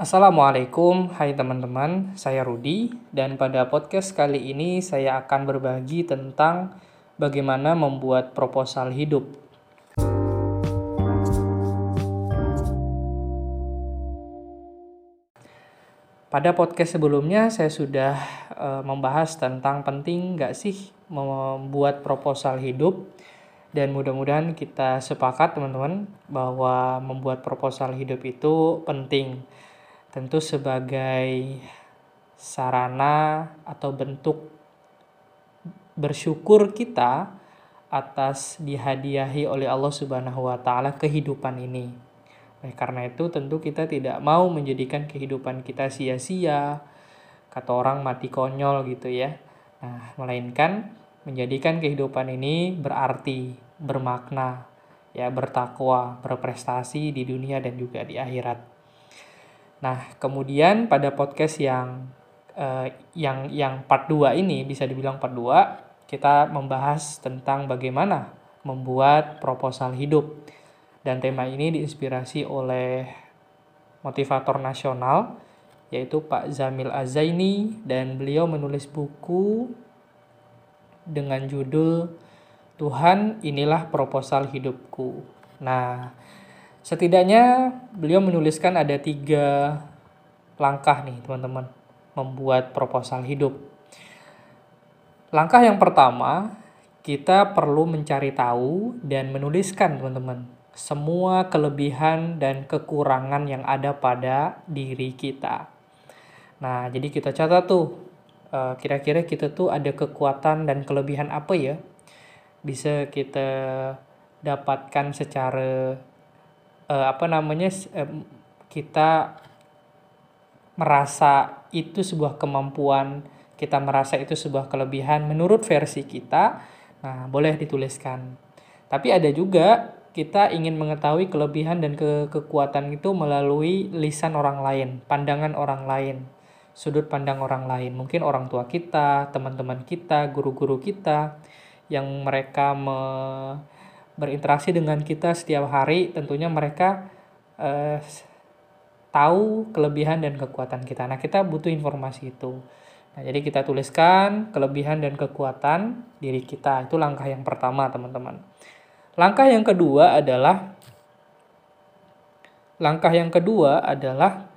Assalamualaikum, hai teman-teman, saya Rudi dan pada podcast kali ini saya akan berbagi tentang bagaimana membuat proposal hidup. Pada podcast sebelumnya saya sudah e, membahas tentang penting nggak sih membuat proposal hidup. Dan mudah-mudahan kita sepakat teman-teman bahwa membuat proposal hidup itu penting tentu sebagai sarana atau bentuk bersyukur kita atas dihadiahi oleh Allah Subhanahu wa taala kehidupan ini. Oleh karena itu tentu kita tidak mau menjadikan kehidupan kita sia-sia, kata orang mati konyol gitu ya. Nah, melainkan menjadikan kehidupan ini berarti, bermakna, ya bertakwa, berprestasi di dunia dan juga di akhirat. Nah, kemudian pada podcast yang eh, yang yang part 2 ini bisa dibilang part 2 kita membahas tentang bagaimana membuat proposal hidup dan tema ini diinspirasi oleh motivator nasional yaitu Pak Zamil Azaini dan beliau menulis buku dengan judul Tuhan inilah proposal hidupku. Nah, setidaknya beliau menuliskan ada tiga langkah nih teman-teman membuat proposal hidup. Langkah yang pertama, kita perlu mencari tahu dan menuliskan teman-teman semua kelebihan dan kekurangan yang ada pada diri kita. Nah, jadi kita catat tuh, eh, kira-kira kita tuh ada kekuatan dan kelebihan apa ya? Bisa kita dapatkan secara eh, apa namanya kita merasa itu sebuah kemampuan, kita merasa itu sebuah kelebihan menurut versi kita. Nah, boleh dituliskan. Tapi ada juga kita ingin mengetahui kelebihan dan ke kekuatan itu melalui lisan orang lain, pandangan orang lain, sudut pandang orang lain. Mungkin orang tua kita, teman-teman kita, guru-guru kita yang mereka me berinteraksi dengan kita setiap hari, tentunya mereka eh, tahu kelebihan dan kekuatan kita. Nah, kita butuh informasi itu. Nah, jadi kita tuliskan kelebihan dan kekuatan diri kita. Itu langkah yang pertama, teman-teman. Langkah yang kedua adalah langkah yang kedua adalah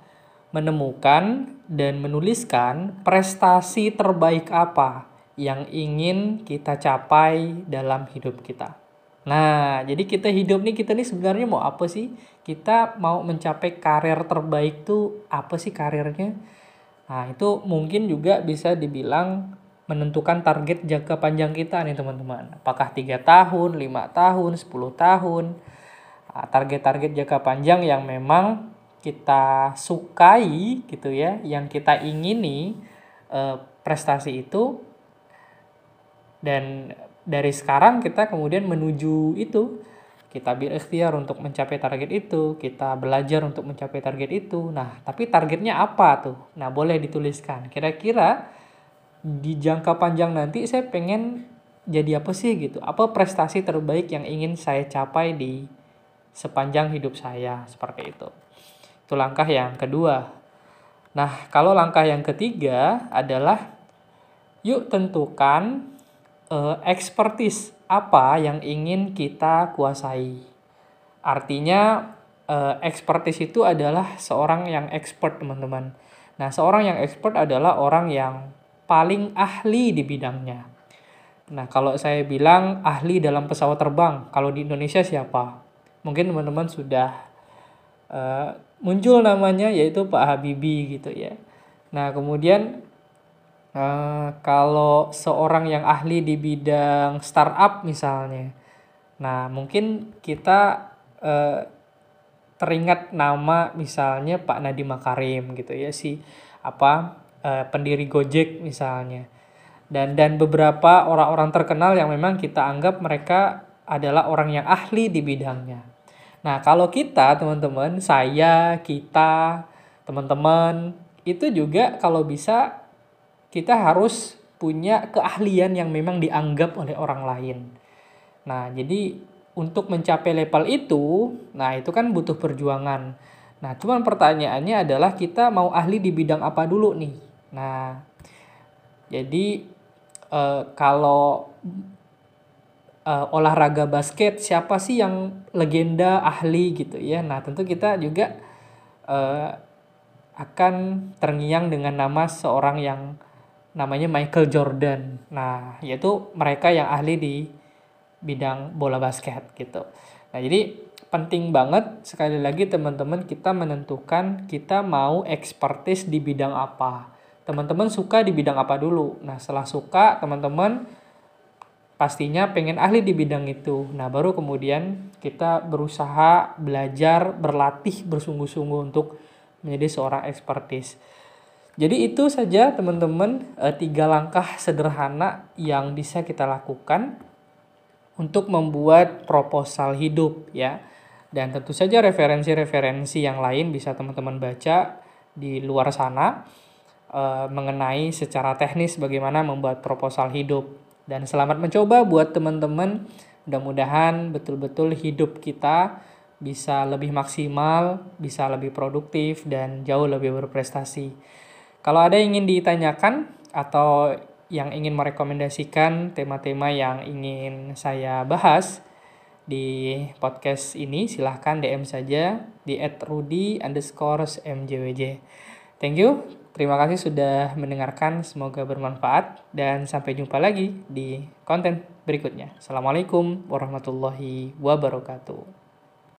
menemukan dan menuliskan prestasi terbaik apa yang ingin kita capai dalam hidup kita. Nah, jadi kita hidup nih kita nih sebenarnya mau apa sih? Kita mau mencapai karir terbaik tuh apa sih karirnya? Nah, itu mungkin juga bisa dibilang menentukan target jangka panjang kita nih teman-teman. Apakah 3 tahun, 5 tahun, 10 tahun. Nah, target-target jangka panjang yang memang kita sukai gitu ya, yang kita ingini eh, prestasi itu dan dari sekarang kita kemudian menuju itu kita berikhtiar untuk mencapai target itu, kita belajar untuk mencapai target itu. Nah, tapi targetnya apa tuh? Nah, boleh dituliskan. Kira-kira di jangka panjang nanti saya pengen jadi apa sih gitu apa prestasi terbaik yang ingin saya capai di sepanjang hidup saya seperti itu itu langkah yang kedua nah kalau langkah yang ketiga adalah yuk tentukan uh, expertise apa yang ingin kita kuasai artinya uh, expertise itu adalah seorang yang expert teman-teman nah seorang yang expert adalah orang yang paling ahli di bidangnya. Nah, kalau saya bilang ahli dalam pesawat terbang, kalau di Indonesia siapa? Mungkin teman-teman sudah uh, muncul namanya yaitu Pak Habibie gitu ya. Nah, kemudian uh, kalau seorang yang ahli di bidang startup misalnya, nah mungkin kita uh, teringat nama misalnya Pak Nadiem Makarim gitu ya si apa uh, pendiri Gojek misalnya dan dan beberapa orang-orang terkenal yang memang kita anggap mereka adalah orang yang ahli di bidangnya. Nah, kalau kita teman-teman, saya, kita, teman-teman itu juga kalau bisa kita harus punya keahlian yang memang dianggap oleh orang lain. Nah, jadi untuk mencapai level itu, nah itu kan butuh perjuangan. Nah, cuman pertanyaannya adalah kita mau ahli di bidang apa dulu nih? Nah, jadi eh, kalau eh, olahraga basket siapa sih yang legenda ahli gitu ya? Nah, tentu kita juga eh, akan terngiang dengan nama seorang yang namanya Michael Jordan. Nah, yaitu mereka yang ahli di bidang bola basket gitu. Nah, jadi penting banget sekali lagi teman-teman kita menentukan kita mau expertise di bidang apa. Teman-teman suka di bidang apa dulu. Nah, setelah suka teman-teman pastinya pengen ahli di bidang itu. Nah, baru kemudian kita berusaha belajar, berlatih bersungguh-sungguh untuk menjadi seorang expertise. Jadi itu saja teman-teman eh, tiga langkah sederhana yang bisa kita lakukan untuk membuat proposal hidup ya. Dan tentu saja referensi-referensi yang lain bisa teman-teman baca di luar sana eh, mengenai secara teknis bagaimana membuat proposal hidup. Dan selamat mencoba buat teman-teman. Mudah-mudahan betul-betul hidup kita bisa lebih maksimal, bisa lebih produktif, dan jauh lebih berprestasi. Kalau ada yang ingin ditanyakan atau yang ingin merekomendasikan tema-tema yang ingin saya bahas di podcast ini, silahkan DM saja di @rudi mjwj. Thank you, terima kasih sudah mendengarkan, semoga bermanfaat, dan sampai jumpa lagi di konten berikutnya. Assalamualaikum warahmatullahi wabarakatuh.